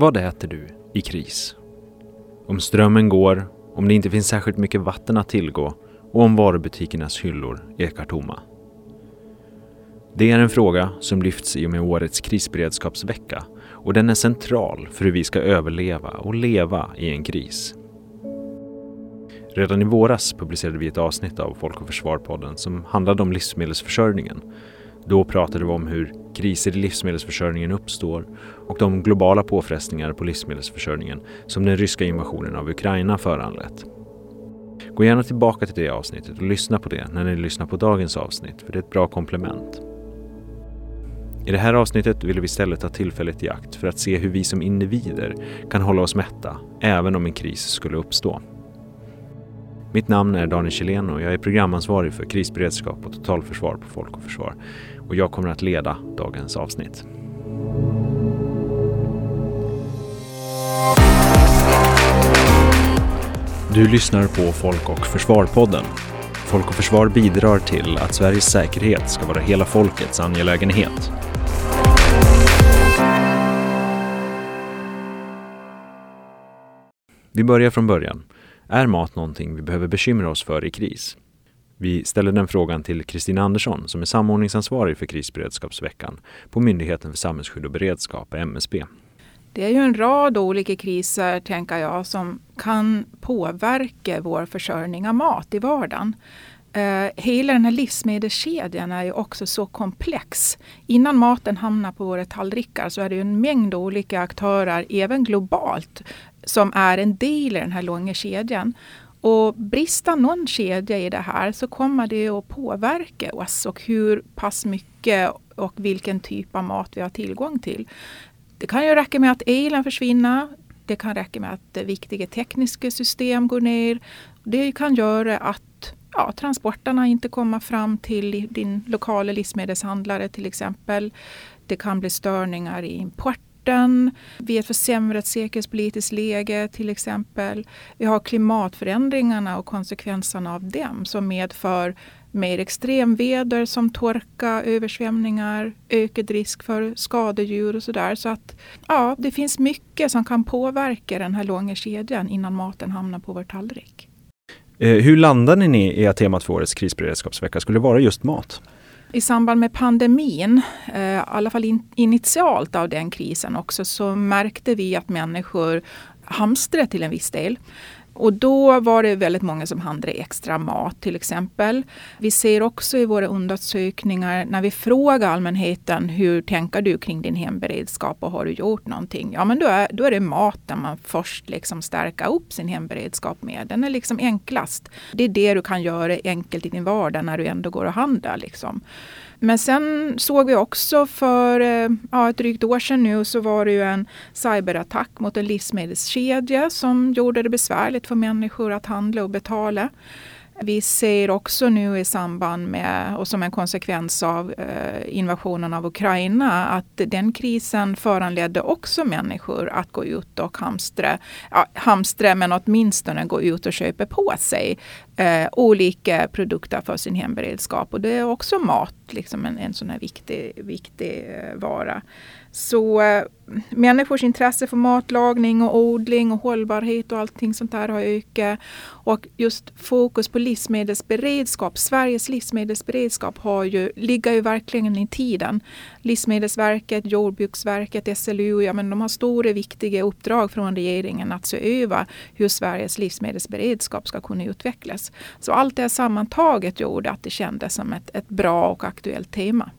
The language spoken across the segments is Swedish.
Vad äter du i kris? Om strömmen går, om det inte finns särskilt mycket vatten att tillgå och om varubutikernas hyllor ekar tomma. Det är en fråga som lyfts i och med årets krisberedskapsvecka och den är central för hur vi ska överleva och leva i en kris. Redan i våras publicerade vi ett avsnitt av Folk och Försvar-podden som handlade om livsmedelsförsörjningen. Då pratade vi om hur kriser i livsmedelsförsörjningen uppstår och de globala påfrestningar på livsmedelsförsörjningen som den ryska invasionen av Ukraina föranlett. Gå gärna tillbaka till det avsnittet och lyssna på det när ni lyssnar på dagens avsnitt, för det är ett bra komplement. I det här avsnittet vill vi istället ta tillfället i akt för att se hur vi som individer kan hålla oss mätta, även om en kris skulle uppstå. Mitt namn är Daniel Kjellén och jag är programansvarig för krisberedskap och totalförsvar på Folk och Försvar. Och jag kommer att leda dagens avsnitt. Du lyssnar på Folk och Försvar-podden. Folk och Försvar bidrar till att Sveriges säkerhet ska vara hela folkets angelägenhet. Vi börjar från början. Är mat någonting vi behöver bekymra oss för i kris? Vi ställer den frågan till Kristina Andersson som är samordningsansvarig för krisberedskapsveckan på Myndigheten för samhällsskydd och beredskap, MSB. Det är ju en rad olika kriser, tänker jag, som kan påverka vår försörjning av mat i vardagen. Eh, hela den här livsmedelskedjan är ju också så komplex. Innan maten hamnar på våra tallrikar så är det ju en mängd olika aktörer, även globalt, som är en del i den här långa kedjan. Och brister någon kedja i det här så kommer det att påverka oss och hur pass mycket och vilken typ av mat vi har tillgång till. Det kan ju räcka med att elen försvinner. Det kan räcka med att viktiga tekniska system går ner. Det kan göra att ja, transporterna inte kommer fram till din lokala livsmedelshandlare till exempel. Det kan bli störningar i import rapporten. Vi har ett försämrat säkerhetspolitiskt läge till exempel. Vi har klimatförändringarna och konsekvenserna av dem som medför mer extremväder som torka, översvämningar, ökad risk för skadedjur och sådär. Så att ja, det finns mycket som kan påverka den här långa kedjan innan maten hamnar på vår tallrik. Eh, hur landade ni i att temat för årets krisberedskapsvecka skulle vara just mat? I samband med pandemin, eh, i alla fall in, initialt av den krisen också, så märkte vi att människor hamstrade till en viss del. Och då var det väldigt många som handlade extra mat till exempel. Vi ser också i våra undersökningar när vi frågar allmänheten hur tänker du kring din hemberedskap och har du gjort någonting? Ja men då är, då är det maten man först liksom stärka upp sin hemberedskap med. Den är liksom enklast. Det är det du kan göra enkelt i din vardag när du ändå går och handlar. Liksom. Men sen såg vi också för eh, ja, ett drygt år sedan nu så var det ju en cyberattack mot en livsmedelskedja som gjorde det besvärligt för människor att handla och betala. Vi ser också nu i samband med och som en konsekvens av eh, invasionen av Ukraina att den krisen föranledde också människor att gå ut och hamstra, ja, hamstra men åtminstone gå ut och köpa på sig eh, olika produkter för sin hemberedskap. Och det är också mat, liksom en, en sån här viktig, viktig eh, vara. Så äh, människors intresse för matlagning och odling och hållbarhet och allting sånt där har ökat. Och just fokus på livsmedelsberedskap, Sveriges livsmedelsberedskap har ju, ligger ju verkligen i tiden. Livsmedelsverket, Jordbruksverket, SLU, ja, men de har stora viktiga uppdrag från regeringen att se över hur Sveriges livsmedelsberedskap ska kunna utvecklas. Så allt det sammantaget gjorde att det kändes som ett, ett bra och aktuellt tema.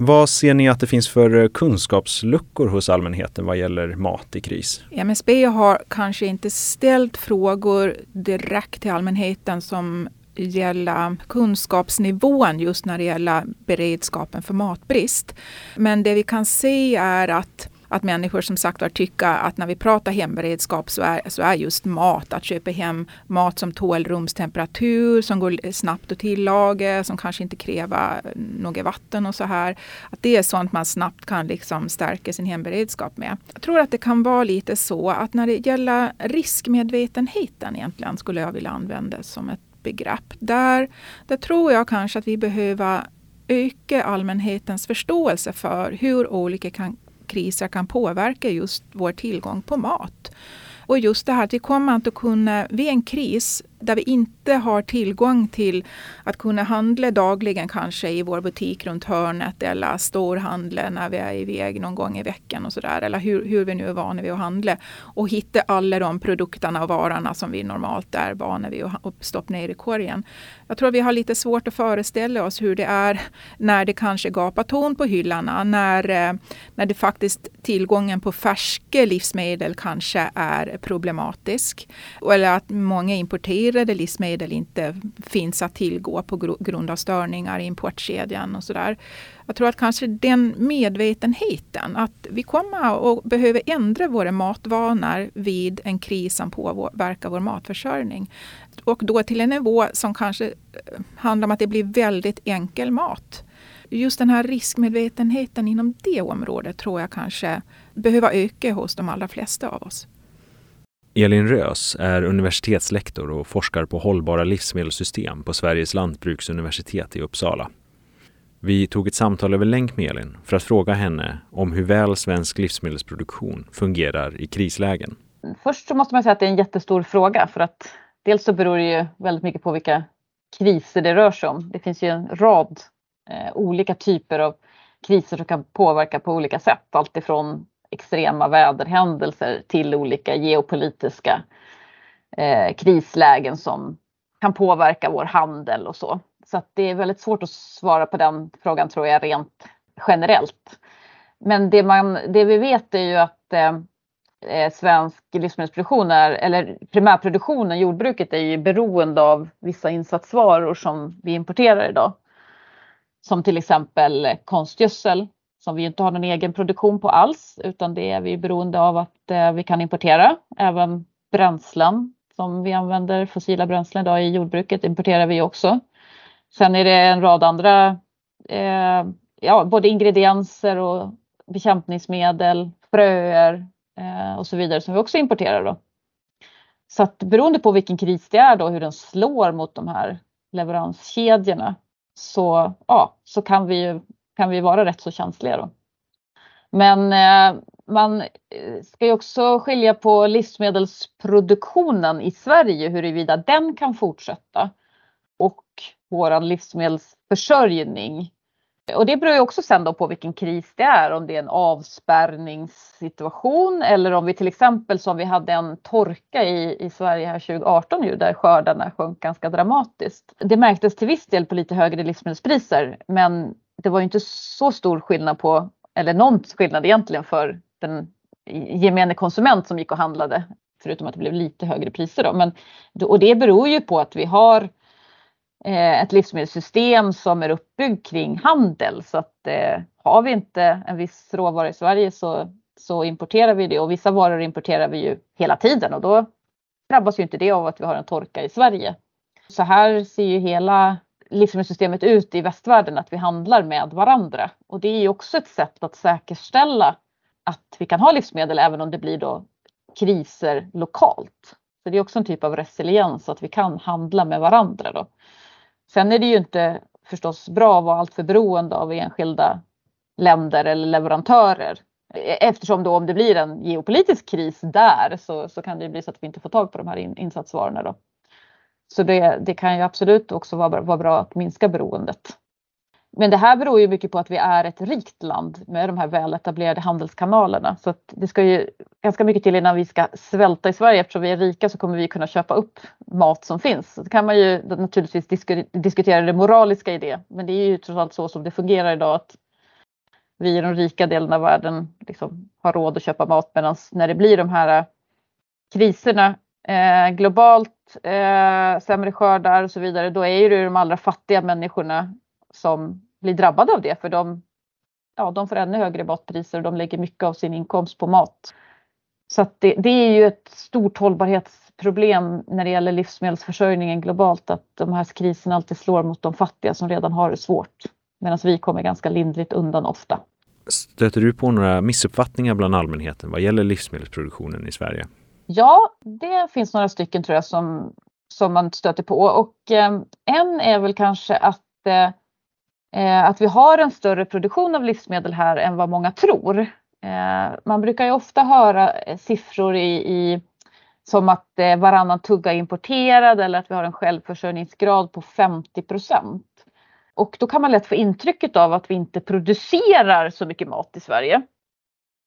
Vad ser ni att det finns för eh, kunskapsluckor hos allmänheten vad gäller mat i kris? MSB har kanske inte ställt frågor direkt till allmänheten som gäller kunskapsnivån just när det gäller beredskapen för matbrist. Men det vi kan se är att att människor som sagt var tycker att när vi pratar hemberedskap så är, så är just mat, att köpa hem mat som tål rumstemperatur, som går snabbt att tillaga, som kanske inte kräver något vatten och så här. Att det är sånt man snabbt kan liksom stärka sin hemberedskap med. Jag tror att det kan vara lite så att när det gäller riskmedvetenheten egentligen skulle jag vilja använda som ett begrepp. Där, där tror jag kanske att vi behöver öka allmänhetens förståelse för hur olika kan kriser kan påverka just vår tillgång på mat. Och just det här att vi kommer inte att kunna, vid en kris där vi inte har tillgång till att kunna handla dagligen kanske i vår butik runt hörnet eller storhandla när vi är iväg någon gång i veckan och sådär. Eller hur, hur vi nu är vana vid att handla. Och hitta alla de produkterna och varorna som vi normalt är vana vid att stoppa ner i korgen. Jag tror vi har lite svårt att föreställa oss hur det är när det kanske gapar ton på hyllorna. När, eh, när det faktiskt tillgången på färska livsmedel kanske är problematisk. Eller att många importerar förvirrade livsmedel inte finns att tillgå på grund av störningar i importkedjan och sådär. Jag tror att kanske den medvetenheten att vi kommer att behöva ändra våra matvanor vid en kris som påverkar vår matförsörjning. Och då till en nivå som kanske eh, handlar om att det blir väldigt enkel mat. Just den här riskmedvetenheten inom det området tror jag kanske behöver öka hos de allra flesta av oss. Elin Rös är universitetslektor och forskar på hållbara livsmedelssystem på Sveriges lantbruksuniversitet i Uppsala. Vi tog ett samtal över länk med Elin för att fråga henne om hur väl svensk livsmedelsproduktion fungerar i krislägen. Först så måste man säga att det är en jättestor fråga för att dels så beror det ju väldigt mycket på vilka kriser det rör sig om. Det finns ju en rad eh, olika typer av kriser som kan påverka på olika sätt. Alltifrån extrema väderhändelser till olika geopolitiska eh, krislägen som kan påverka vår handel och så. Så det är väldigt svårt att svara på den frågan tror jag rent generellt. Men det, man, det vi vet är ju att eh, eh svensk livsmedelsproduktion är, eller primärproduktionen, jordbruket är ju beroende av vissa insatsvaror som vi importerar idag. Som till exempel konstgödsel som vi inte har någon egen produktion på alls utan det är vi beroende av att eh, vi kan importera. Även bränslen som vi använder, fossila bränslen idag i jordbruket importerar vi också. Sen är det en rad andra, eh, ja, både ingredienser och bekämpningsmedel, fröer eh, och så vidare som vi också importerar. Då. Så att beroende på vilken kris det är då, hur den slår mot de här leveranskedjorna så, ja, så kan vi kan vi vara rätt så känsliga då. Men eh, man eh, ska ju också skilja på livsmedelsproduktionen i Sverige, huruvida den kan fortsätta och vår livsmedelsförsörjning. Och det beror ju också sen då på vilken kris det är, om det är en avspärrningssituation eller om vi till exempel som vi hade en torka i, i Sverige här 2018 ju, där skördarna sjönk ganska dramatiskt. Det märktes till viss del på lite högre livsmedelspriser men det var inte så stor skillnad på, eller någon skillnad egentligen för den gemene konsument som gick och handlade. Förutom att det blev lite högre priser då. Men, och det beror ju på att vi har eh, ett livsmedelssystem som är uppbyggt kring handel. Så att eh, har vi inte en viss råvara i Sverige så, så importerar vi det och vissa varor importerar vi ju hela tiden och då drabbas ju inte det av att vi har en torka i Sverige. Så här ser ju hela livsmedelssystemet ut i västvärlden, att vi handlar med varandra. Och det är ju också ett sätt att säkerställa att vi kan ha livsmedel även om det blir då kriser lokalt. Så det är också en typ av resiliens att vi kan handla med varandra. Då. Sen är det ju inte förstås bra att vara alltför beroende av enskilda länder eller leverantörer. Eftersom då om det blir en geopolitisk kris där så, så kan det bli så att vi inte får tag på de här insatsvarorna. Då. Så det, det kan ju absolut också vara, vara bra att minska beroendet. Men det här beror ju mycket på att vi är ett rikt land med de här väletablerade handelskanalerna. Så att det ska ju ganska mycket till innan vi ska svälta i Sverige. Eftersom vi är rika så kommer vi kunna köpa upp mat som finns. Så kan man ju naturligtvis diskutera det moraliska i det. Men det är ju trots allt så som det fungerar idag. att Vi i de rika delarna av världen liksom har råd att köpa mat medan när det blir de här eh, kriserna eh, globalt, eh, sämre skördar och så vidare, då är det de allra fattiga människorna som blir drabbade av det för de, ja, de får ännu högre matpriser och de lägger mycket av sin inkomst på mat. Så det, det, är ju ett stort hållbarhetsproblem när det gäller livsmedelsförsörjningen globalt att de här kriserna alltid slår mot de fattiga som redan har det svårt. Medan vi kommer ganska lindrigt undan ofta. Stöter du på några missuppfattningar bland allmänheten vad gäller livsmedelsproduktionen i Sverige? Ja, det finns några stycken tror jag som, som man stöter på och eh, en är väl kanske att, eh, eh att vi har en större produktion av livsmedel här än vad många tror. Eh, man brukar ju ofta höra eh, siffror i, i som att varannan tugga är importerad eller att vi har en självförsörjningsgrad på 50 procent. Och då kan man lätt få intrycket av att vi inte producerar så mycket mat i Sverige.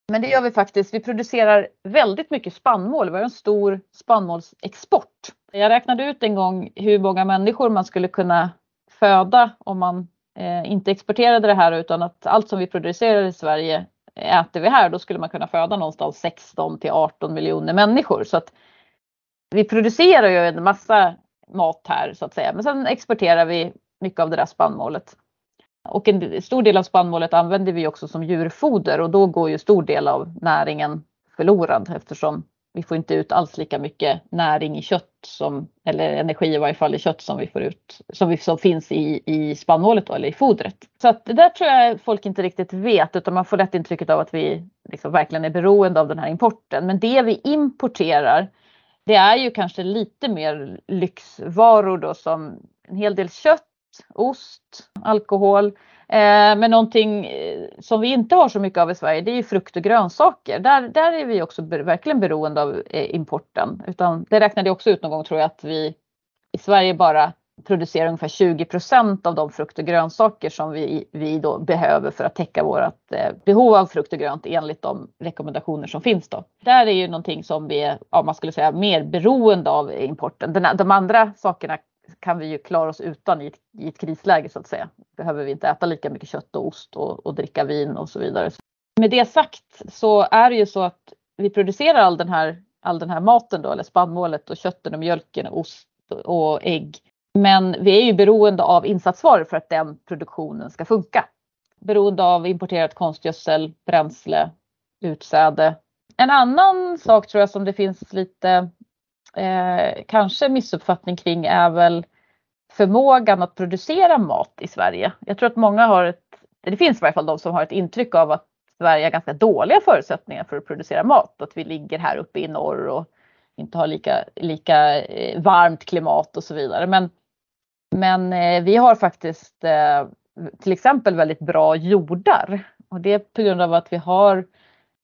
Men det gör vi faktiskt. Vi producerar väldigt mycket spannmål. Vi har en stor spannmålsexport. Jag räknade ut en gång hur många människor man skulle kunna föda om man eh, inte exporterade det här utan att allt som vi producerar i Sverige äter vi här. Då skulle man kunna föda någonstans 16 till 18 miljoner människor. Så att vi producerar ju en massa mat här så att säga. Men sen exporterar vi mycket av det där spannmålet. Och en stor del av spannmålet använder vi också som djurfoder och då går ju stor del av näringen förlorad eftersom vi får inte ut alls lika mycket näring i kött som, eller energi i varje fall i kött som vi får ut, som, vi, som finns i, i spannmålet då, eller i fodret. Så att det där tror jag folk inte riktigt vet utan man får lätt intrycket av att vi liksom verkligen är beroende av den här importen. Men det vi importerar det är ju kanske lite mer lyxvaror då som en hel del kött ost, alkohol. Eh, men någonting eh, som vi inte har så mycket av i Sverige det är ju frukt och grönsaker. Där, där är vi också verkligen beroende av eh, importen. Utan det räknade jag också ut någon gång tror jag att vi i Sverige bara producerar ungefär 20 procent av de frukt och grönsaker som vi, vi då behöver för att täcka vårt behov av frukt och grönt enligt de rekommendationer som finns. Då. Där är ju någonting som vi är, ja, man skulle säga, mer beroende av importen. Den, de andra sakerna kan vi ju klara oss utan i ett, i ett krisläge så att säga. Behöver vi inte äta lika mycket kött och ost och, och dricka vin och så vidare. Med det sagt så är det ju så att vi producerar all den här, all den här maten då, eller spannmålet och köttet och mjölken och ost och ägg. Men vi är ju beroende av insatsvaror för att den produktionen ska funka. Beroende av importerat konstgödsel, bränsle, utsäde. En annan sak tror jag som det finns lite eh, kanske missuppfattning kring är väl förmågan att producera mat i Sverige. Jag tror att många har ett, det finns i varje fall de som har ett intryck av att Sverige har ganska dåliga förutsättningar för att producera mat. Att vi ligger här uppe i norr och inte har lika, lika eh, varmt klimat och så vidare. Men, men eh, vi har faktiskt eh, till exempel väldigt bra jordar. Och det är på grund av att vi har Eh,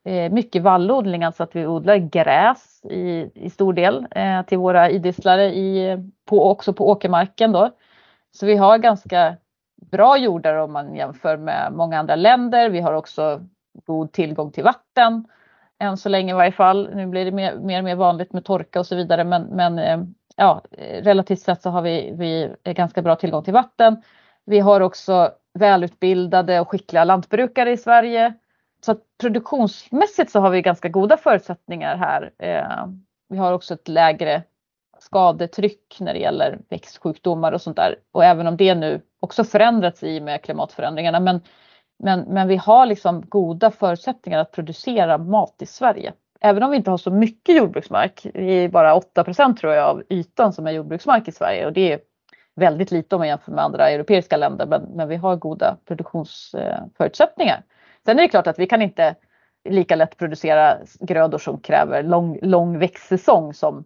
Eh, mycket vallodling, alltså att vi odlar gräs i, i stor del eh, till våra idisslare i, på, också på åkermarken. Då. Så vi har ganska bra jordar om man jämför med många andra länder. Vi har också god tillgång till vatten än så länge i varje fall. Nu blir det mer, mer och mer vanligt med torka och så vidare men, men eh, ja, relativt sett så har vi, vi ganska bra tillgång till vatten. Vi har också välutbildade och skickliga lantbrukare i Sverige så att produktionsmässigt så har vi ganska goda förutsättningar här. Eh, vi har också ett lägre skadetryck när det gäller växtsjukdomar och sånt där. Och även om det nu också förändrats i och med klimatförändringarna. Men, men, men vi har liksom goda förutsättningar att producera mat i Sverige. Även om vi inte har så mycket jordbruksmark. Vi är bara 8% tror jag av ytan som är jordbruksmark i Sverige och det är väldigt lite om man jämför med andra europeiska länder. Men, men vi har goda produktionsförutsättningar. Sen är det klart att vi kan inte lika lätt producera grödor som kräver lång, lång växtsäsong som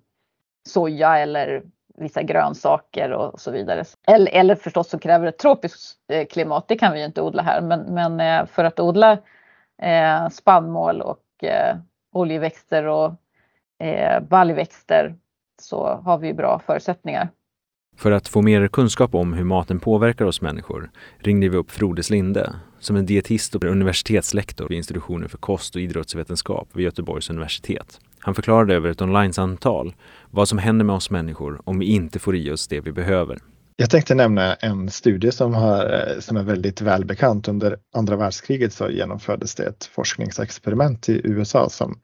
soja eller vissa grönsaker och så vidare. Eller, eller förstås som kräver ett tropiskt eh, klimat, det kan vi ju inte odla här. Men, men eh, för att odla eh, spannmål och eh, oljeväxter och eh, baljväxter så har vi bra förutsättningar. För att få mer kunskap om hur maten påverkar oss människor ringde vi upp Frode Slinde som är dietist och universitetslektor vid institutionen för kost och idrottsvetenskap vid Göteborgs universitet. Han förklarade över ett onlinesamtal vad som händer med oss människor om vi inte får i oss det vi behöver. Jag tänkte nämna en studie som, har, eh, som är väldigt välbekant. Under andra världskriget så genomfördes det ett forskningsexperiment i USA som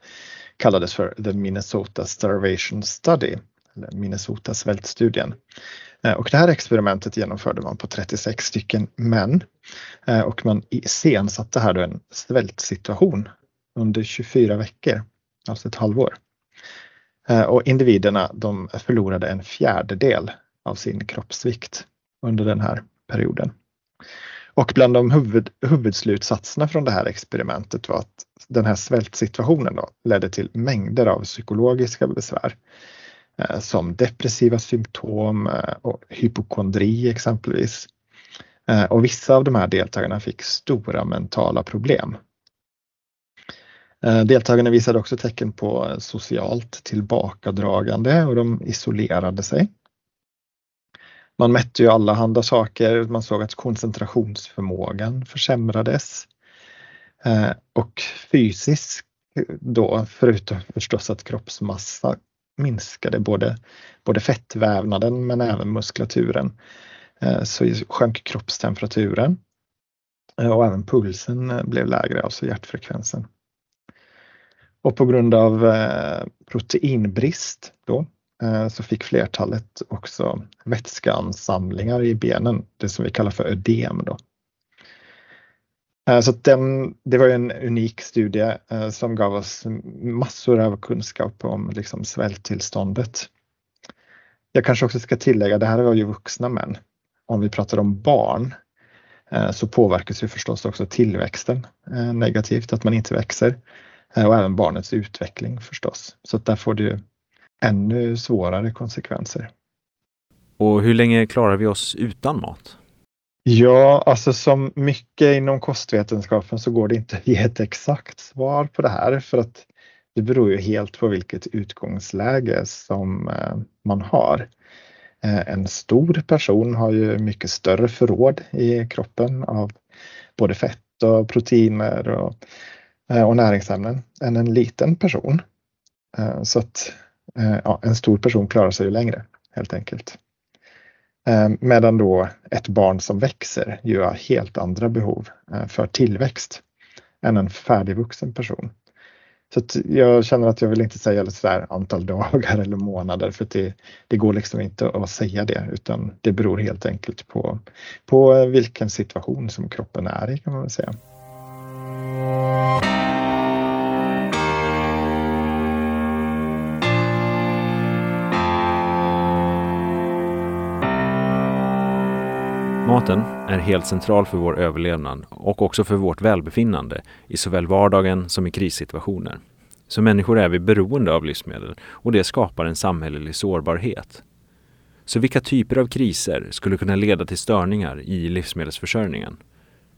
kallades för The Minnesota Starvation Study, Minnesota svältstudien. Eh, och det här experimentet genomförde man på 36 stycken män eh, och man iscensatte här då en svältsituation under 24 veckor, alltså ett halvår. Eh, och individerna de förlorade en fjärdedel av sin kroppsvikt under den här perioden. Och bland de huvud, huvudslutsatserna från det här experimentet var att den här svältsituationen då ledde till mängder av psykologiska besvär Eh, Eh, som depressiva symptom eh, och hypokondri exempelvis. Eh, och vissa av de här deltagarna fick stora mentala problem. Deltagarna visade också tecken på socialt tillbakadragande och de isolerade sig. Man mätte ju allehanda saker. Man såg att koncentrationsförmågan försämrades. Och fysiskt då, förutom förstås att kroppsmassa minskade, både, både fettvävnaden men även muskulaturen, eh, så sjönk kroppstemperaturen. Och även pulsen blev lägre, alltså hjärtfrekvensen. Och på grund av eh, proteinbrist då, eh, så fick flertalet också vätskeansamlingar i benen, det som vi kallar för ödem. Då. Eh, så den, det var en unik studie eh, som gav oss massor av kunskap om liksom svälttillståndet. Jag kanske också ska tillägga, det här var ju vuxna män. Om vi pratar om barn eh, så påverkas ju förstås också tillväxten negativt, att man inte växer. Och även barnets utveckling förstås. Så där får det ännu svårare konsekvenser. Och hur länge klarar vi oss utan mat? Ja, alltså som mycket inom kostvetenskapen så går det inte att ge ett exakt svar på det här för att det beror ju helt på vilket utgångsläge som eh, man har. Eh, en stor person har ju mycket större förråd i kroppen av både fett och proteiner och eh, och näringsämnen än en liten person. Så att ja, en stor person klarar sig ju längre helt enkelt. Eh, medan då ett barn som växer ju har helt andra behov eh, för tillväxt än en färdigvuxen person. Så jag känner att jag vill inte säga så antal dagar eller månader för det, det går liksom inte att säga det utan det beror helt enkelt på, på vilken situation som kroppen är i kan man väl säga. Maten är helt central för vår överlevnad och också för vårt välbefinnande i såväl vardagen som i krissituationer. Som människor är vi beroende av livsmedel och det skapar en samhällelig sårbarhet. Så vilka typer av kriser skulle kunna leda till störningar i livsmedelsförsörjningen?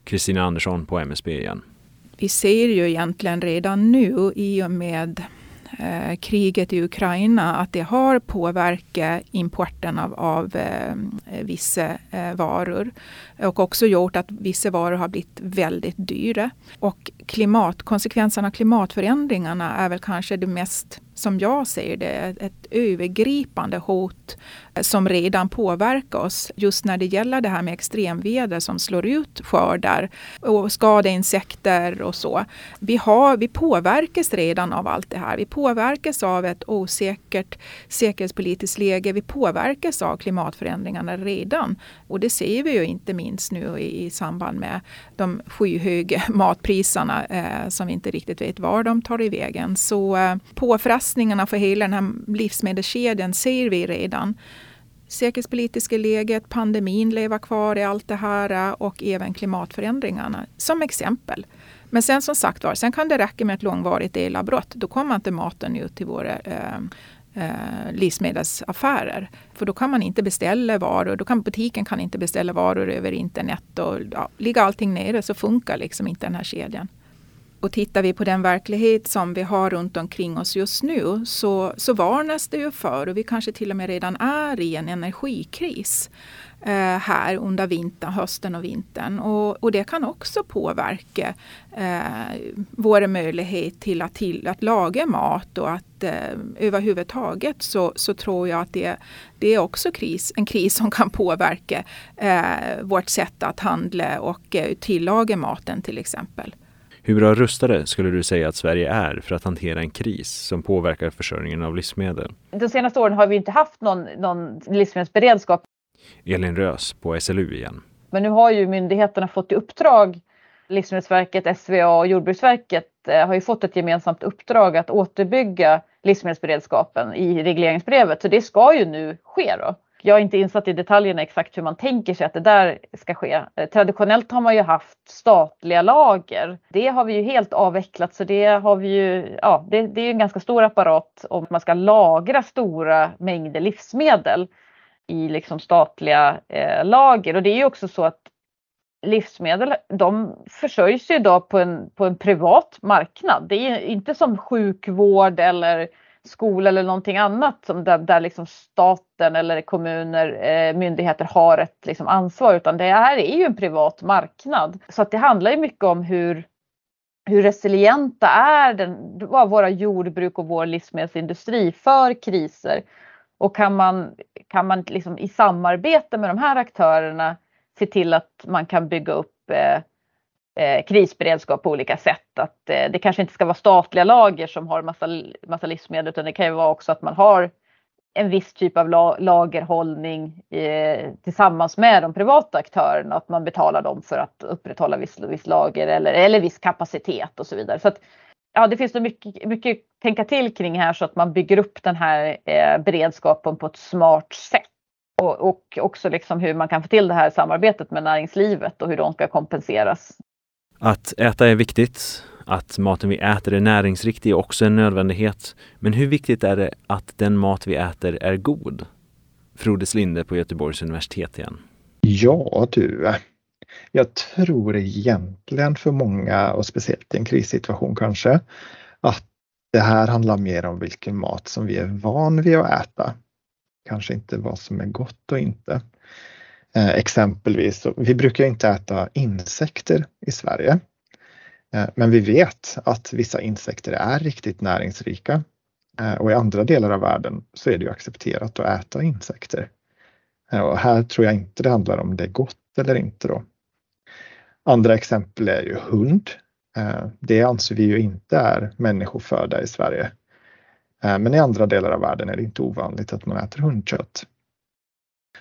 Kristina Andersson på MSB igen. Vi ser ju egentligen redan nu i och med eh, kriget i Ukraina att det har påverkat importen av, av eh, vissa eh, varor och också gjort att vissa varor har blivit väldigt dyra. Och klimat, konsekvenserna av klimatförändringarna är väl kanske det mest som jag ser det, ett övergripande hot som redan påverkar oss just när det gäller det här med extremväder som slår ut skördar och skadar insekter och så. Vi, har, vi påverkas redan av allt det här. Vi påverkas av ett osäkert säkerhetspolitiskt läge. Vi påverkas av klimatförändringarna redan. Och det ser vi ju inte minst nu i, i samband med de skyhöga matpriserna eh, som vi inte riktigt vet var de tar i vägen. Så eh, påfrestningarna för hela den här livsmedelskedjan ser vi redan. Säkerhetspolitiska läget, pandemin lever kvar i allt det här eh, och även klimatförändringarna som exempel. Men sen som sagt var, sen kan det räcka med ett långvarigt elavbrott. Då kommer inte maten ut till våra eh, eh, livsmedelsaffärer. För då kan man inte beställa varor. Då kan butiken kan inte beställa varor över internet. Och, ja, ligger allting nere så funkar liksom inte den här kedjan. Och tittar vi på den verklighet som vi har runt omkring oss just nu så, så varnas det ju för, och vi kanske till och med redan är i en energikris eh, här under vintern, hösten och vintern. Och, och det kan också påverka eh, vår möjlighet till att, till att laga mat och att eh, överhuvudtaget så, så tror jag att det, det är också kris, en kris som kan påverka eh, vårt sätt att handla och eh, tillaga maten till exempel. Hur bra rustade skulle du säga att Sverige är för att hantera en kris som påverkar försörjningen av livsmedel? De senaste åren har vi inte haft någon, någon livsmedelsberedskap. Elin Rös på SLU igen. Men nu har ju myndigheterna fått i uppdrag, Livsmedelsverket, SVA och Jordbruksverket eh, har ju fått ett gemensamt uppdrag att återbygga livsmedelsberedskapen i regleringsbrevet. Så det ska ju nu ske då. Jag är inte insatt i detaljerna exakt hur man tänker sig att det där ska ske. Eh, traditionellt har man ju haft statliga lager. Det har vi ju helt avvecklat så det har vi ju, ja det, det är en ganska stor apparat om man ska lagra stora mängder livsmedel i liksom statliga eh, lager och det är ju också så att livsmedel, de försörjs ju idag på en, på en privat marknad. Det är inte som sjukvård eller skola eller någonting annat som där, där liksom staten eller kommuner, eh, myndigheter har ett liksom ansvar utan det här är ju en privat marknad. Så att det handlar ju mycket om hur, hur resilienta är den, våra jordbruk och vår livsmedelsindustri för kriser. Och kan man, kan man liksom i samarbete med de här aktörerna se till att man kan bygga upp eh, eh, krisberedskap på olika sätt. Att eh, det kanske inte ska vara statliga lager som har massa, massa livsmedel utan det kan ju vara också att man har en viss typ av la lagerhållning eh, tillsammans med de privata aktörerna. Att man betalar dem för att upprätthålla viss, viss lager eller, eller viss kapacitet och så vidare. Så att, ja, det finns mycket, mycket att tänka till kring här så att man bygger upp den här eh, beredskapen på ett smart sätt. Och, och också liksom hur man kan få till det här samarbetet med näringslivet och hur de ska kompenseras. Att äta är viktigt. Att maten vi äter är näringsriktig är också en nödvändighet. Men hur viktigt är det att den mat vi äter är god? Frode Slinde på Göteborgs universitet igen. Ja du, jag tror egentligen för många och speciellt i en krissituation kanske att det här handlar mer om vilken mat som vi är van vid att äta. Kanske inte vad som är gott och inte. Eh, exempelvis, vi brukar inte äta insekter i Sverige. Eh, men vi vet att vissa insekter är riktigt näringsrika. Eh, och i andra delar av världen så är det ju accepterat att äta insekter. Eh, och här tror jag inte det handlar om det är gott eller inte då. Andra exempel är ju hund. Eh, det anser vi ju inte är människoföda i Sverige. Eh, men i andra delar av världen är det inte ovanligt att man äter hundkött.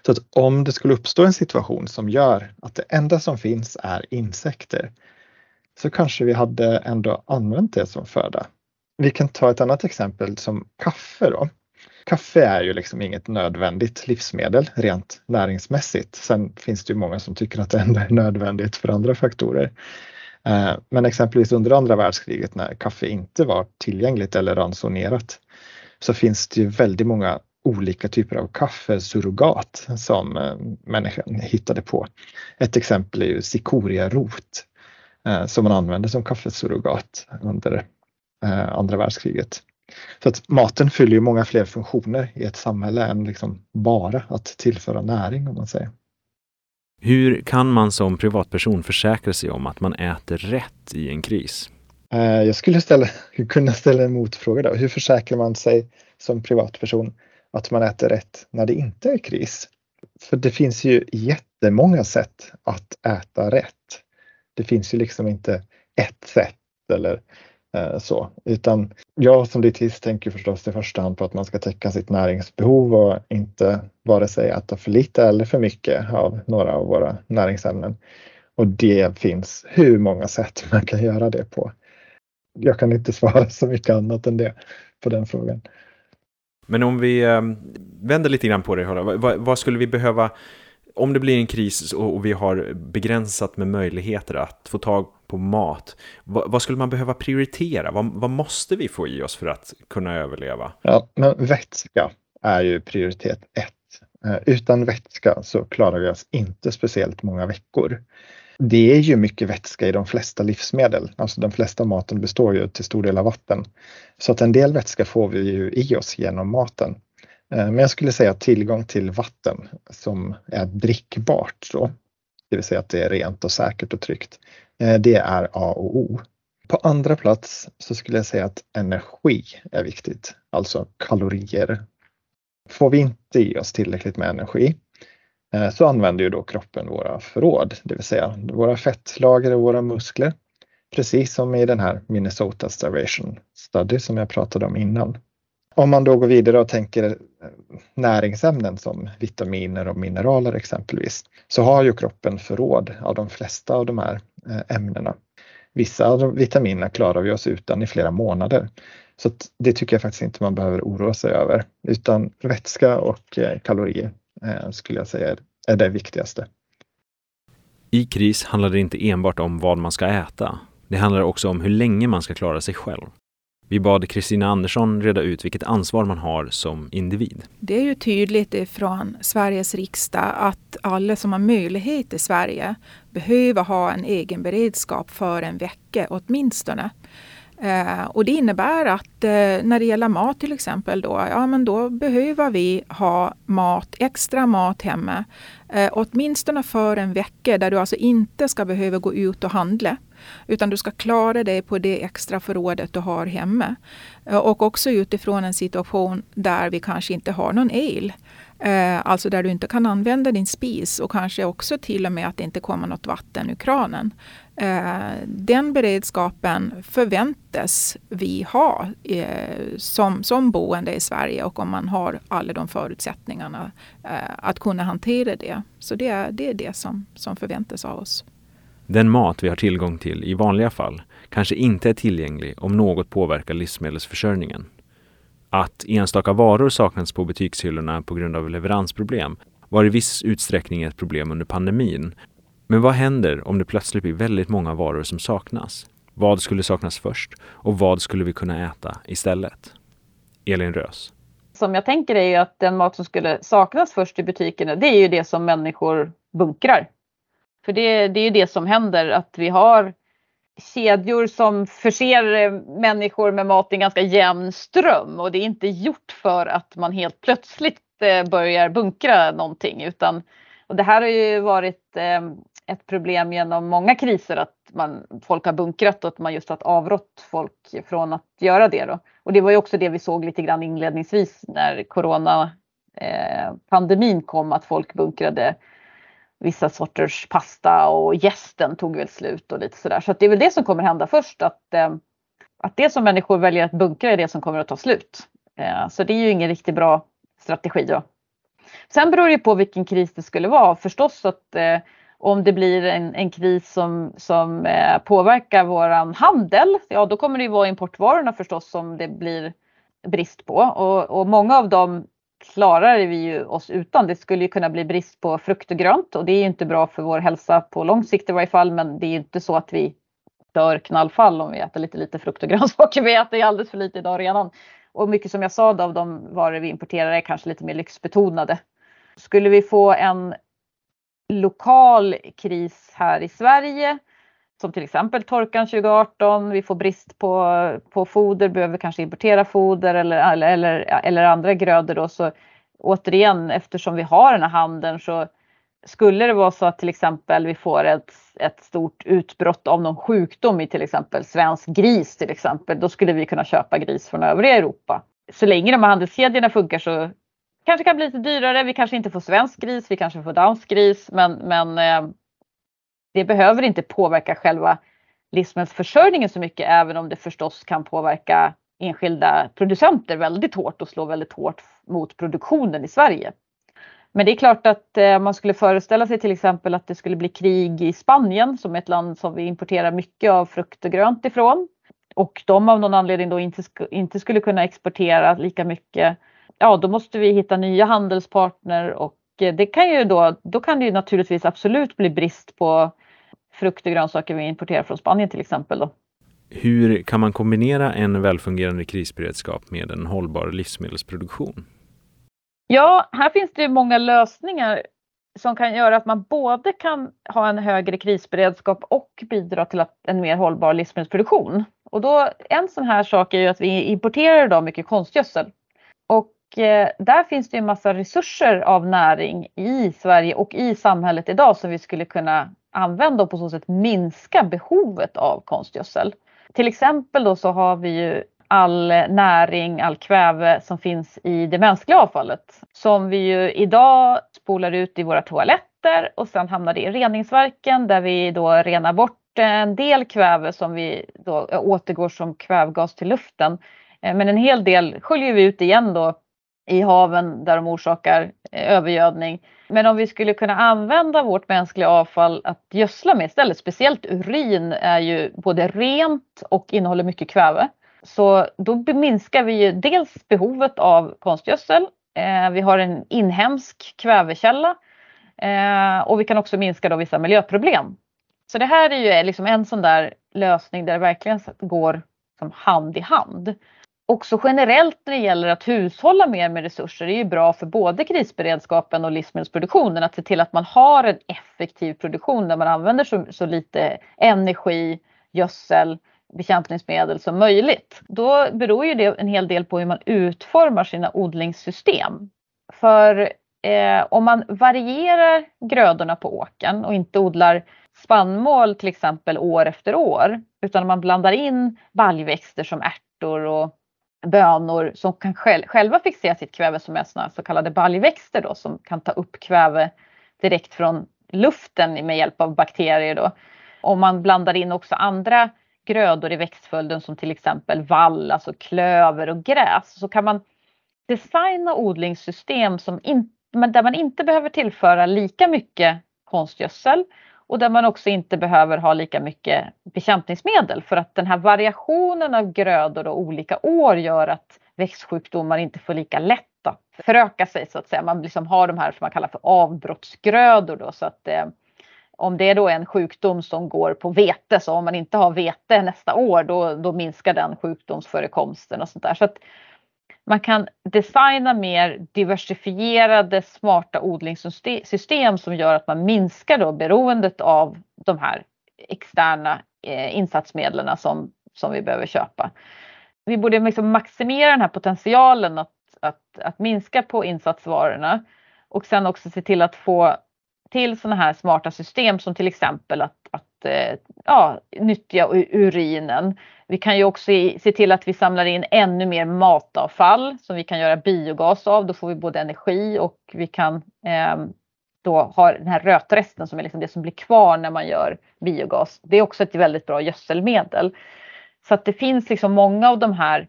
Så att om det skulle uppstå en situation som gör att det enda som finns är insekter så kanske vi hade ändå använt det som föda. Vi kan ta ett annat exempel som kaffe då. Kaffe är ju liksom inget nödvändigt livsmedel rent näringsmässigt. Sen finns det ju många som tycker att det ändå är nödvändigt för andra faktorer. Eh, men exempelvis under andra världskriget när kaffe inte var tillgängligt eller ransonerat så finns det ju väldigt många olika typer av kaffesurrogat som eh, människan hittade på. Ett exempel är ju cikoriarot eh, som man använde som kaffesurrogat under eh, andra världskriget. Så att maten fyller ju många fler funktioner i ett samhälle än liksom bara att tillföra näring om man säger. Hur kan man som privatperson försäkra sig om att man äter rätt i en kris? Jag skulle ställa, kunna ställa en motfråga då. Hur försäkrar man sig som privatperson att man äter rätt när det inte är kris. För det finns ju jättemånga sätt att äta rätt. Det finns ju liksom inte ett sätt eller eh, så, utan jag som dietist tänker förstås i första hand på att man ska täcka sitt näringsbehov och inte vare sig äta för lite eller för mycket av några av våra näringsämnen. Och det finns hur många sätt man kan göra det på. Jag kan inte svara så mycket annat än det på den frågan. Men om vi eh, vänder lite grann på det, vad, vad, skulle vi behöva om det blir en kris och, vi har begränsat med möjligheter att få tag på mat, vad, vad skulle man behöva prioritera? Vad, vad, måste vi få i oss för att kunna överleva? Ja, men vätska är ju prioritet ett. Eh, utan vätska så klarar vi oss inte speciellt många veckor det är ju mycket vätska i de flesta livsmedel. Alltså den flesta maten består ju till stor del av vatten. Så att en del vätska får vi ju i oss genom maten. Eh, men jag skulle säga tillgång till vatten som är drickbart då, det vill säga att det är rent och säkert och tryggt. Eh, det är A och O. På andra plats så skulle jag säga att energi är viktigt, alltså kalorier. Får vi inte i oss tillräckligt med energi Eh, så använder ju då kroppen våra förråd, det vill säga våra fettlager och våra muskler. Precis som i den här Minnesota Starvation Study som jag pratade om innan. Om man då går vidare och tänker eh, näringsämnen som vitaminer och mineraler exempelvis, så har ju kroppen förråd av de flesta av de här eh, ämnena. Vissa av vitaminerna klarar vi oss utan i flera månader. Så det tycker jag faktiskt inte man behöver oroa sig över, utan vätska och kalorier skulle jag säga är det viktigaste. I kris handlar det inte enbart om vad man ska äta. Det handlar också om hur länge man ska klara sig själv. Vi bad Kristina Andersson reda ut vilket ansvar man har som individ. Det är ju tydligt från Sveriges riksdag att alla som har möjlighet i Sverige behöver ha en egen beredskap för en vecka åtminstone. Eh, och det innebär att eh, när det gäller mat till exempel då, ja men då behöver vi ha mat, extra mat hemma. Eh, åtminstone för en vecka där du alltså inte ska behöva gå ut och handla. Utan du ska klara dig på det extra förrådet du har hemma. Eh, och också utifrån en situation där vi kanske inte har någon el. Eh, alltså där du inte kan använda din spis och kanske också till och med att det inte kommer något vatten ur kranen. Eh, den beredskapen förväntas vi ha eh, som, som boende i Sverige och om man har alla de förutsättningarna eh, att kunna hantera det. Så det är det, är det som, som förväntas av oss. Den mat vi har tillgång till i vanliga fall kanske inte är tillgänglig om något påverkar livsmedelsförsörjningen. Att enstaka varor saknats på butikshyllorna på grund av leveransproblem var i viss utsträckning ett problem under pandemin. Men vad händer om det plötsligt blir väldigt många varor som saknas? Vad skulle saknas först och vad skulle vi kunna äta istället? Elin Rös. Som jag tänker är ju att den mat som skulle saknas först i butikerna, det är ju det som människor bunkrar. För det, det är ju det som händer, att vi har kedjor som förser eh, människor med mat i en ganska jämn ström och det är inte gjort för att man helt plötsligt eh, börjar bunkra någonting utan och det här har ju varit eh, ett problem genom många kriser att man, folk har bunkrat och att man just har avrått folk från att göra det. Då. Och det var ju också det vi såg lite grann inledningsvis när coronapandemin kom att folk bunkrade vissa sorters pasta och gästen tog väl slut och lite sådär. Så det är väl det som kommer hända först att, eh, att det som människor väljer att bunkra är det som kommer att ta slut. Eh, så det är ju ingen riktigt bra strategi då. Sen beror det på vilken kris det skulle vara. Förstås att eh, om det blir en, en kris som, som eh, påverkar våran handel, ja då kommer det ju vara importvarorna förstås som det blir brist på och, och många av dem klarar vi ju oss utan. Det skulle ju kunna bli brist på frukt och grönt och det är inte bra för vår hälsa på lång sikt i varje fall. Men det är inte så att vi dör knallfall om vi äter lite lite frukt och grönsaker. Vi äter ju alldeles för lite idag redan. Och mycket som jag sa av de varor vi importerar är kanske lite mer lyxbetonade. Skulle vi få en lokal kris här i Sverige som till exempel torkan 2018, vi får brist på, på foder, behöver kanske importera foder eller, eller, eller andra grödor då. Så återigen, eftersom vi har den här handeln så skulle det vara så att till exempel vi får ett, ett stort utbrott av någon sjukdom i till exempel svensk gris till exempel, då skulle vi kunna köpa gris från övriga Europa. Så länge de här handelskedjorna funkar så kanske kan bli lite dyrare. Vi kanske inte får svensk gris, vi kanske får dansk gris, men, men eh, det behöver inte påverka själva livsmedelsförsörjningen så mycket även om det förstås kan påverka enskilda producenter väldigt hårt och slå väldigt hårt mot produktionen i Sverige. Men det är klart att eh, man skulle föreställa sig till exempel att det skulle bli krig i Spanien som är ett land som vi importerar mycket av frukt och grönt ifrån. Och de av någon anledning då inte, inte skulle kunna exportera lika mycket. Ja, då måste vi hitta nya handelspartner och det kan ju då, då kan det ju naturligtvis absolut bli brist på frukt och grönsaker vi importerar från Spanien till exempel. Då. Hur kan man kombinera en välfungerande krisberedskap med en hållbar livsmedelsproduktion? Ja, här finns det många lösningar som kan göra att man både kan ha en högre krisberedskap och bidra till att en mer hållbar livsmedelsproduktion. Och då, en sån här sak är ju att vi importerar idag mycket konstgödsel. Och eh, där finns det en massa resurser av näring i Sverige och i samhället idag som vi skulle kunna använda och på så sätt minska behovet av konstgödsel. Till exempel då så har vi ju all näring, all kväve som finns i det mänskliga avfallet som vi ju idag spolar ut i våra toaletter och sen hamnar det i reningsverken där vi då renar bort en del kväve som vi då återgår som kvävgas till luften. Eh, men en hel del sköljer vi ut igen då i haven där de orsakar eh, övergödning. Men om vi skulle kunna använda vårt mänskliga avfall att gödsla med istället, speciellt urin är ju både rent och innehåller mycket kväve. Så då minskar vi ju dels behovet av konstgödsel. Eh, vi har en inhemsk kvävekälla eh, och vi kan också minska då vissa miljöproblem. Så det här är ju liksom en sån där lösning där det verkligen går som hand i hand. Också generellt när det gäller att hushålla mer med resurser är ju bra för både krisberedskapen och livsmedelsproduktionen att se till att man har en effektiv produktion där man använder så, så lite energi, gödsel, bekämpningsmedel som möjligt. Då beror ju det en hel del på hur man utformar sina odlingssystem. För eh, om man varierar grödorna på åkern och inte odlar spannmål till exempel år efter år utan man blandar in baljväxter som ärtor och bönor som kan själv, själva fixera sitt kväve som är såna så kallade baljväxter då som kan ta upp kväve direkt från luften med hjälp av bakterier då. Om man blandar in också andra grödor i växtföljden som till exempel vall, alltså klöver och gräs så kan man designa odlingssystem som in, där man inte behöver tillföra lika mycket konstgödsel och där man också inte behöver ha lika mycket bekämpningsmedel för att den här variationen av grödor och olika år gör att växtsjukdomar inte får lika lätt att föröka sig så att säga. Man liksom har de här som man kallar för avbrottsgrödor då så att eh, om det är då en sjukdom som går på vete så om man inte har vete nästa år då, då minskar den sjukdomsförekomsten och sånt där. Så att man kan designa mer diversifierade smarta odlingssystem som gör att man minskar då beroendet av de här externa eh, insatsmedlen som, som vi behöver köpa. Vi borde liksom maximera den här potentialen att, att, att minska på insatsvarorna och sen också se till att få till sådana här smarta system som till exempel att, att eh, ja, nyttja urinen. Vi kan ju också se till att vi samlar in ännu mer matavfall som vi kan göra biogas av. Då får vi både energi och vi kan eh, då ha den här rötresten som är liksom det som blir kvar när man gör biogas. Det är också ett väldigt bra gödselmedel. Så att det finns liksom många av de här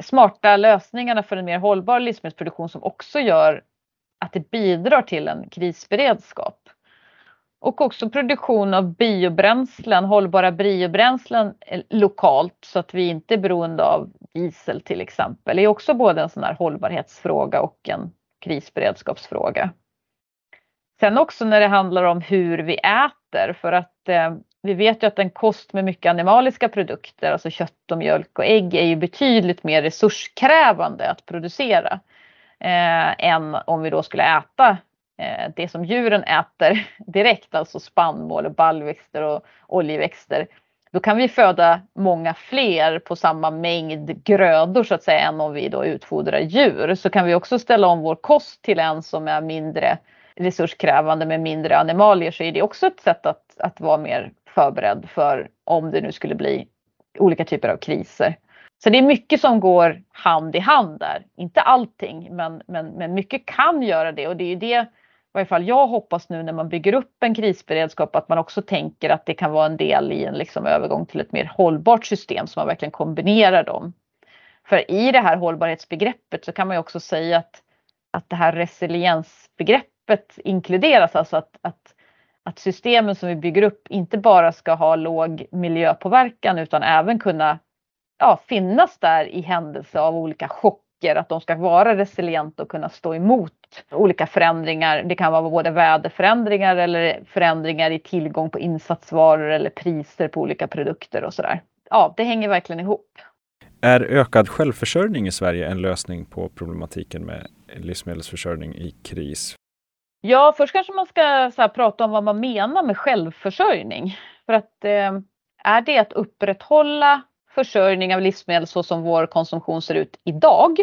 smarta lösningarna för en mer hållbar livsmedelsproduktion som också gör att det bidrar till en krisberedskap. Och också produktion av biobränslen, hållbara biobränslen eh, lokalt så att vi inte är beroende av diesel till exempel. Det är också både en sån här hållbarhetsfråga och en krisberedskapsfråga. Sen också när det handlar om hur vi äter för att eh, vi vet ju att en kost med mycket animaliska produkter, alltså kött och mjölk och ägg är ju betydligt mer resurskrävande att producera eh, än om vi då skulle äta Eh, det som djuren äter direkt, alltså spannmål och baljväxter och oljeväxter. Då kan vi föda många fler på samma mängd grödor så att säga än om vi då utfodrar djur. Så kan vi också ställa om vår kost till en som är mindre resurskrävande med mindre animalier så är det också ett sätt att, att vara mer förberedd för om det nu skulle bli olika typer av kriser. Så det är mycket som går hand i hand där. Inte allting, men, men, men mycket kan göra det och det är ju det varje fall jag hoppas nu när man bygger upp en krisberedskap att man också tänker att det kan vara en del i en liksom övergång till ett mer hållbart system så man verkligen kombinerar dem. För i det här hållbarhetsbegreppet så kan man ju också säga att, att det här resiliensbegreppet inkluderas, alltså att, att, att systemen som vi bygger upp inte bara ska ha låg miljöpåverkan utan även kunna ja, finnas där i händelse av olika chocker, att de ska vara resilienta och kunna stå emot olika förändringar. Det kan vara både väderförändringar eller förändringar i tillgång på insatsvaror eller priser på olika produkter och sådär. Ja, det hänger verkligen ihop. Är ökad självförsörjning i Sverige en lösning på problematiken med livsmedelsförsörjning i kris? Ja, först kanske man ska så prata om vad man menar med självförsörjning. För att eh, är det att upprätthålla försörjning av livsmedel så som vår konsumtion ser ut idag.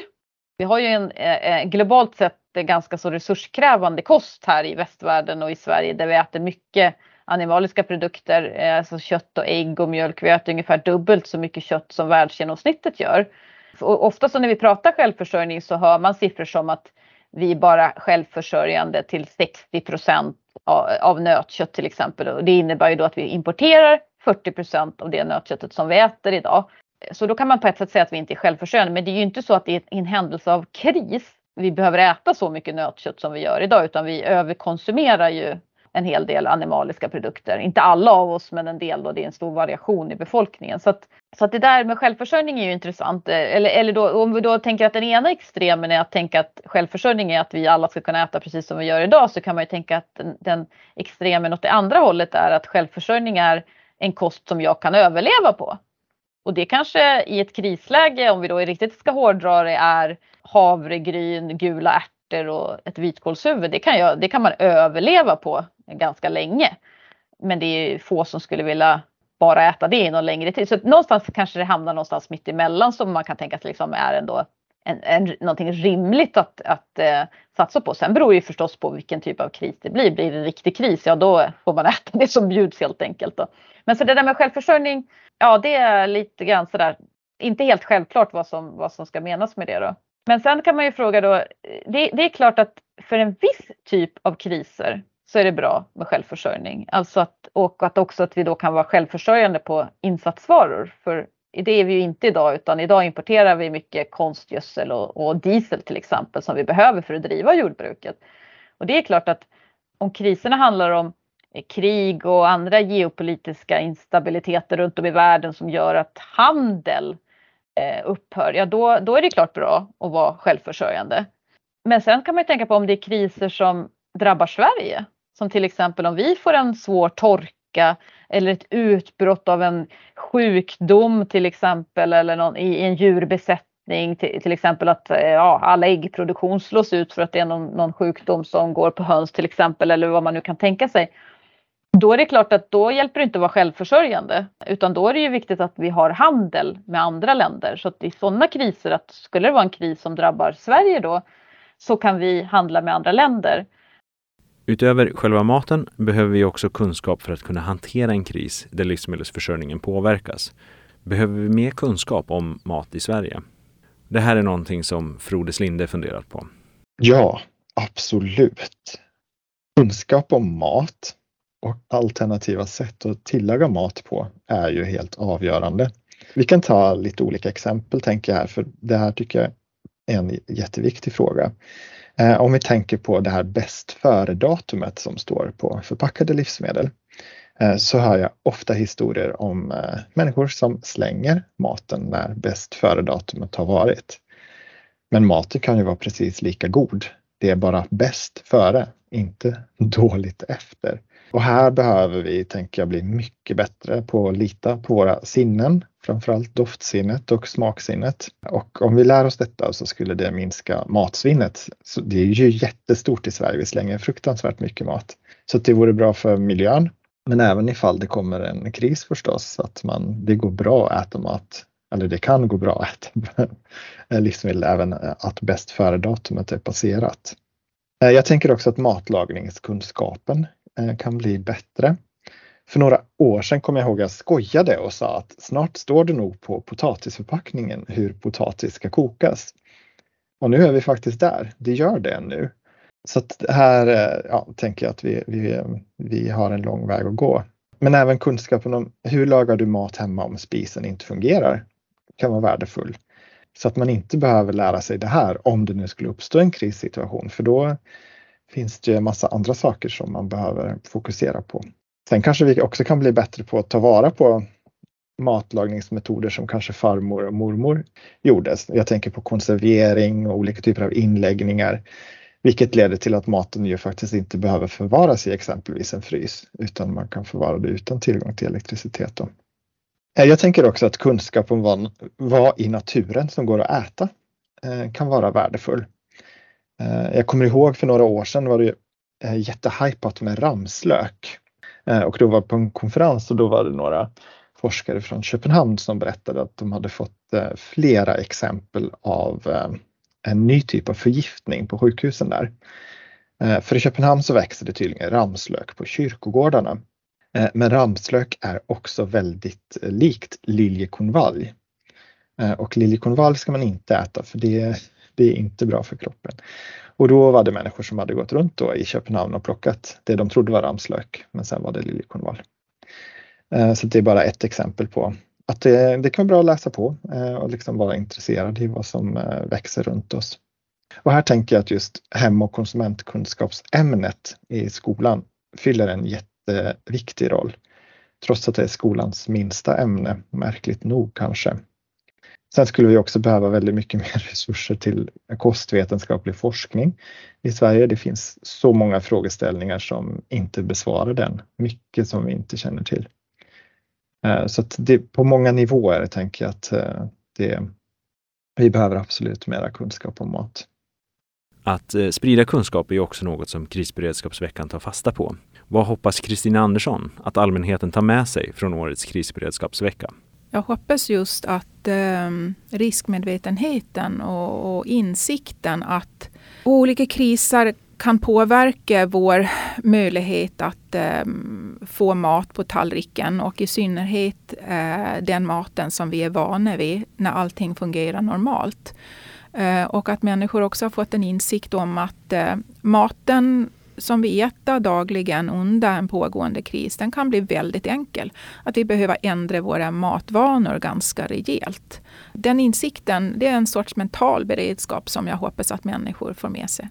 Vi har ju en eh, eh globalt sett ganska så resurskrävande kost här i västvärlden och i Sverige där vi äter mycket animaliska produkter, eh, alltså kött och ägg och mjölk. Vi äter ungefär dubbelt så mycket kött som världsgenomsnittet gör. Och ofta så när vi pratar självförsörjning så hör man siffror som att vi är bara självförsörjande till 60 procent av nötkött till exempel. Och det innebär ju då att vi importerar 40% av det nötköttet som vi äter idag. Så då kan man på ett sätt säga att vi inte är självförsörjande. Men det är ju inte så att det är en händelse av kris vi behöver äta så mycket nötkött som vi gör idag utan vi överkonsumerar ju en hel del animaliska produkter. Inte alla av oss men en del då, det är en stor variation i befolkningen. Så att, så att det där med självförsörjning är ju intressant. Eller, eller då, om vi då tänker att den ena extremen är att tänka att självförsörjning är att vi alla ska kunna äta precis som vi gör idag så kan man ju tänka att den, den extremen åt det andra hållet är att självförsörjning är en kost som jag kan överleva på. Och det kanske i ett krisläge, om vi då riktigt ska hårdra det, är havregryn, gula ärtor och ett vitkålshuvud. Det kan, jag, det kan man överleva på ganska länge. Men det är få som skulle vilja bara äta det i någon längre tid. Så någonstans kanske det hamnar någonstans mitt emellan som man kan tänka sig liksom är ändå en, en, någonting rimligt att, att eh, satsa på. Sen beror det förstås på vilken typ av kris det blir. Blir det en riktig kris, ja då får man äta det som bjuds helt enkelt. Då. Men så det där med självförsörjning, ja det är lite grann sådär, inte helt självklart vad som, vad som ska menas med det då. Men sen kan man ju fråga då, det, det är klart att för en viss typ av kriser så är det bra med självförsörjning. Alltså att, och att också att vi då kan vara självförsörjande på insatsvaror. För det är vi ju inte idag utan idag importerar vi mycket konstgödsel och, och diesel till exempel som vi behöver för att driva jordbruket. Och det är klart att om kriserna handlar om eh, krig och andra geopolitiska instabiliteter runt om i världen som gör att handel eh, upphör, ja då, då är det klart bra att vara självförsörjande. Men sen kan man ju tänka på om det är kriser som drabbar Sverige. Som till exempel om vi får en svår torka eller ett utbrott av en sjukdom till exempel eller någon, i en djurbesättning till, till exempel att eh, ja, all äggproduktion slås ut för att det är någon, någon sjukdom som går på höns till exempel eller vad man nu kan tänka sig. Då är det klart att då hjälper det inte att vara självförsörjande utan då är det ju viktigt att vi har handel med andra länder så att i sådana kriser, att skulle det vara en kris som drabbar Sverige då så kan vi handla med andra länder. Utöver själva maten behöver vi också kunskap för att kunna hantera en kris där livsmedelsförsörjningen påverkas. Behöver vi mer kunskap om mat i Sverige? Det här är någonting som Frode Slinde funderat på. Ja, absolut. Kunskap om mat och alternativa sätt att tillaga mat på är ju helt avgörande. Vi kan ta lite olika exempel tänker jag här, för det här tycker jag är en jätteviktig fråga. Eh, om vi tänker på det här bäst före-datumet som står på förpackade livsmedel eh, så hör jag ofta historier om eh, människor som slänger maten när bäst före-datumet har varit. Men maten kan ju vara precis lika god. Det är bara bäst före, inte dåligt efter. Och här behöver vi, tänker jag, bli mycket bättre på att lita på våra sinnen, framförallt doftsinnet och smaksinnet. Och om vi lär oss detta så skulle det minska matsvinnet. Så det är ju jättestort i Sverige, vi slänger fruktansvärt mycket mat. Så det vore bra för miljön, men även ifall det kommer en kris förstås, att man, det går bra att äta mat eller det kan gå bra att äta livsmedel även att bäst före-datumet är passerat. Eh, jag tänker också att matlagningskunskapen Eh, kan bli bättre. För några år sedan kommer jag ihåg att jag skojade och sa att snart står det nog på potatisförpackningen hur potatis ska kokas. Och nu är vi faktiskt där. Det gör det nu. Så att här eh, ja, tänker jag att vi, vi, vi har en lång väg att gå. Men även kunskapen om hur lagar du mat hemma om spisen inte fungerar kan vara värdefull. Så att man inte behöver lära sig det här om det nu skulle uppstå en krissituation för då finns det massa andra saker som man behöver fokusera på. Sen kanske vi också kan bli bättre på att ta vara på matlagningsmetoder som kanske farmor och mormor gjorde. Jag tänker på konservering och olika typer av inläggningar, vilket leder till att maten ju faktiskt inte behöver förvaras i exempelvis en frys, utan man kan förvara det utan tillgång till elektricitet. Då. Eh, jag tänker också att kunskap om vad, vad i naturen som går att äta eh, kan vara värdefull. Eh, jag kommer ihåg för några år sedan var det eh, jättehypat med ramslök. Eh, och då var på en konferens och då var det några forskare från Köpenhamn som berättade att de hade fått flera exempel av en ny typ av förgiftning på sjukhusen där. För i Köpenhamn så växer det tydligen ramslök på kyrkogårdarna. Men ramslök är också väldigt likt liljekonvalj. Och liljekonvalj ska man inte äta för det det är inte bra för kroppen. Och då var det människor som hade gått runt då i Köpenhamn och plockat det de trodde var ramslök, men sen var det liljekonval. Eh, så det är bara ett exempel på att det, det kan vara bra att läsa på eh, och liksom vara intresserad i vad som eh, växer runt oss. Och här tänker jag att just hem och konsumentkunskapsämnet i skolan fyller en jätteviktig roll. Trots att det är skolans minsta ämne, märkligt nog kanske. Sen skulle vi också behöva väldigt mycket mer resurser till kostvetenskaplig forskning i Sverige. Det finns så många frågeställningar som inte besvarar den. Mycket som vi inte känner till. Eh, så att det, på många nivåer tänker jag att eh, det, vi behöver absolut mera kunskap om mat. Att eh, sprida kunskap är också något som krisberedskapsveckan tar fasta på. Vad hoppas Kristina Andersson att allmänheten tar med sig från årets krisberedskapsvecka? Jag hoppas just att eh, riskmedvetenheten och, och, insikten att olika kriser kan påverka vår möjlighet att eh, få mat på tallriken och i synnerhet eh, den maten som vi är vana vid när allting fungerar normalt. Eh, och att människor också har fått en insikt om att eh, maten som vi äter dagligen under en pågående kris, den kan bli väldigt enkel. Att vi behöver ändra våra matvanor ganska rejält. Den insikten, det är en sorts mental beredskap som jag hoppas att människor får med sig.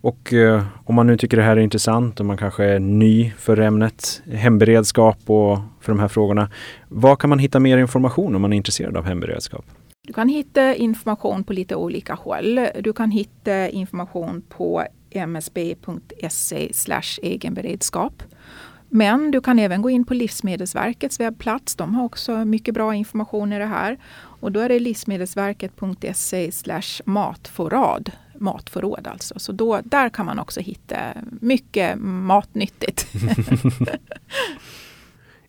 Och eh, om man nu tycker det här är intressant och man kanske är ny för ämnet hemberedskap och för de här frågorna. Var kan man hitta mer information om man är intresserad av hemberedskap? Du kan hitta information på lite olika håll. Du kan hitta information på msb.se egenberedskap. Men du kan även gå in på Livsmedelsverkets webbplats. De har också mycket bra information i det här. Och då är det livsmedelsverket.se matförråd. Matförråd alltså. Så då, där kan man också hitta mycket matnyttigt.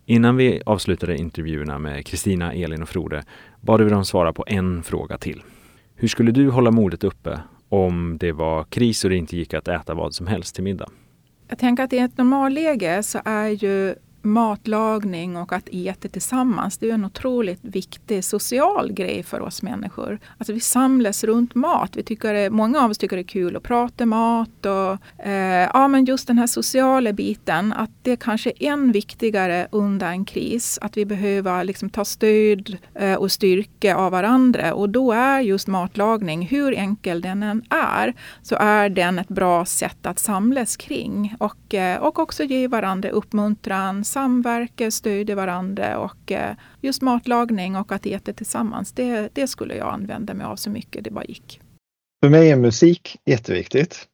Innan vi avslutade intervjuerna med Kristina, Elin och Frode bad vi dem svara på en fråga till. Hur skulle du hålla modet uppe om det var kris och det inte gick att äta vad som helst till middag? Jag tänker att i ett normalläge så är ju matlagning och att äta tillsammans, det är en otroligt viktig social grej för oss människor. Alltså vi samlas runt mat. Vi tycker många av oss tycker det är kul att prata mat och eh, ja, men just den här sociala biten, att det kanske är än viktigare under en kris. Att vi behöver liksom ta stöd eh, och styrka av varandra och då är just matlagning, hur enkel den än är, så är den ett bra sätt att samlas kring och, eh, och också ge varandra uppmuntran, samverka, stödja varandra och eh, just matlagning och att äta tillsammans, det, det skulle jag använda mig av så mycket det bara gick. För mig är musik jätteviktigt.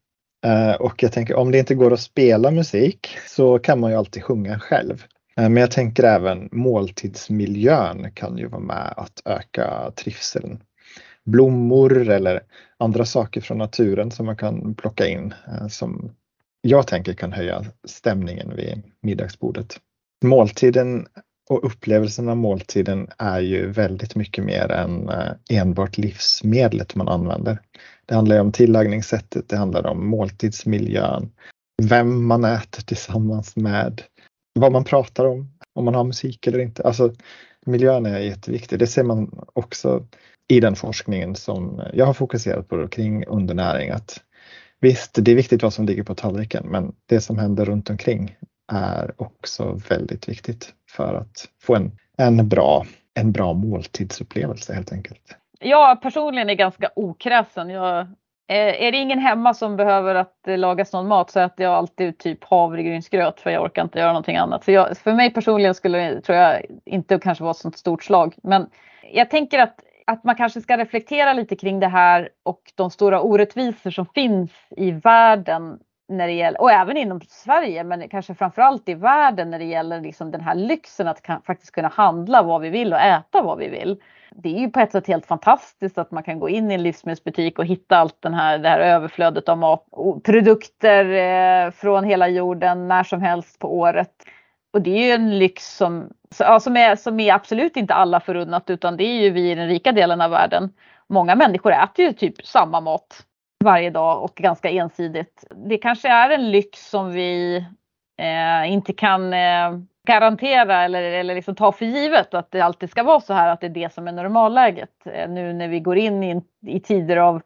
Eh, och jag tänker om det inte går att spela musik så kan man ju alltid sjunga själv. Eh, men jag tänker även måltidsmiljön kan ju vara med att öka trivseln. Blommor eller andra saker från naturen som man kan plocka in som jag tänker kan höja stämningen vid middagsbordet måltiden och upplevelsen av måltiden är ju väldigt mycket mer än eh, enbart livsmedlet man använder. Det handlar om tillagningssättet, det handlar om måltidsmiljön, vem man äter tillsammans med, vad man pratar om, om man har musik eller inte. Alltså, miljön är jätteviktig. Det ser man också i den forskningen som jag har fokuserat på kring undernäring. Att visst, det är viktigt vad som ligger på tallriken, men det som händer runt omkring är också väldigt viktigt för att få en, en, bra, en bra måltidsupplevelse helt enkelt. Jag personligen är ganska okräsen. Jag, eh, är det ingen hemma som behöver att eh, lagas någon mat så äter jag alltid typ havregrynsgröt för jag orkar inte göra någonting annat. Så jag, för mig personligen skulle tror jag inte kanske vara ett sånt stort slag. Men jag tänker att, att man kanske ska reflektera lite kring det här och de stora orättvisor som finns i världen när det gäller, och även inom Sverige men kanske framförallt i världen när det gäller liksom den här lyxen att kan, faktiskt kunna handla vad vi vill och äta vad vi vill. Det är ju på ett sätt helt fantastiskt att man kan gå in i en livsmedelsbutik och hitta allt den här, det här överflödet av mat och produkter eh, från hela jorden när som helst på året. Och det är ju en lyx som, ja, som, är, som är absolut inte alla förunnat utan det är ju vi i den rika delen av världen. Många människor äter ju typ samma mat varje dag och ganska ensidigt. Det kanske är en lyx som vi eh, inte kan eh, garantera eller, eller liksom ta för givet att det alltid ska vara så här att det är det som är normalläget. Eh, nu när vi går in i, i tider av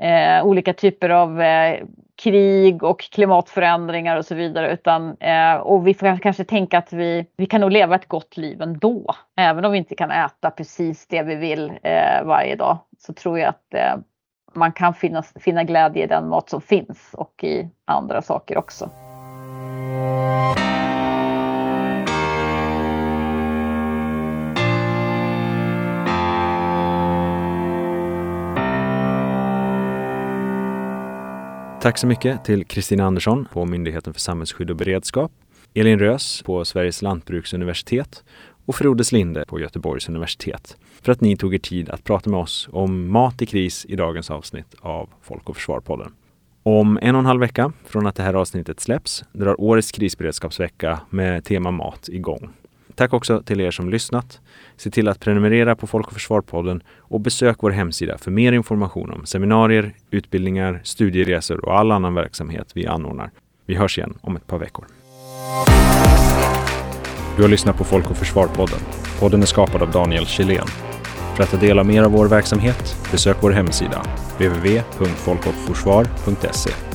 eh, olika typer av eh, krig och klimatförändringar och så vidare. Utan, eh, och vi får kanske tänka att vi, vi kan nog leva ett gott liv ändå. Även om vi inte kan äta precis det vi vill eh, varje dag så tror jag att eh, man kan finna, finna glädje i den mat som finns och i andra saker också. Tack så mycket till Kristina Andersson på Myndigheten för samhällsskydd och beredskap, Elin Rös på Sveriges lantbruksuniversitet och Frodes Slinde på Göteborgs universitet för att ni tog er tid att prata med oss om mat i kris i dagens avsnitt av Folk och Försvar-podden. Om en och en halv vecka från att det här avsnittet släpps drar årets krisberedskapsvecka med tema mat igång. Tack också till er som lyssnat. Se till att prenumerera på Folk och Försvar-podden och besök vår hemsida för mer information om seminarier, utbildningar, studieresor och all annan verksamhet vi anordnar. Vi hörs igen om ett par veckor. Du har lyssnat på Folk och Försvar-podden. Podden är skapad av Daniel Kjellén. För att ta del av mer av vår verksamhet, besök vår hemsida www.folkochforsvar.se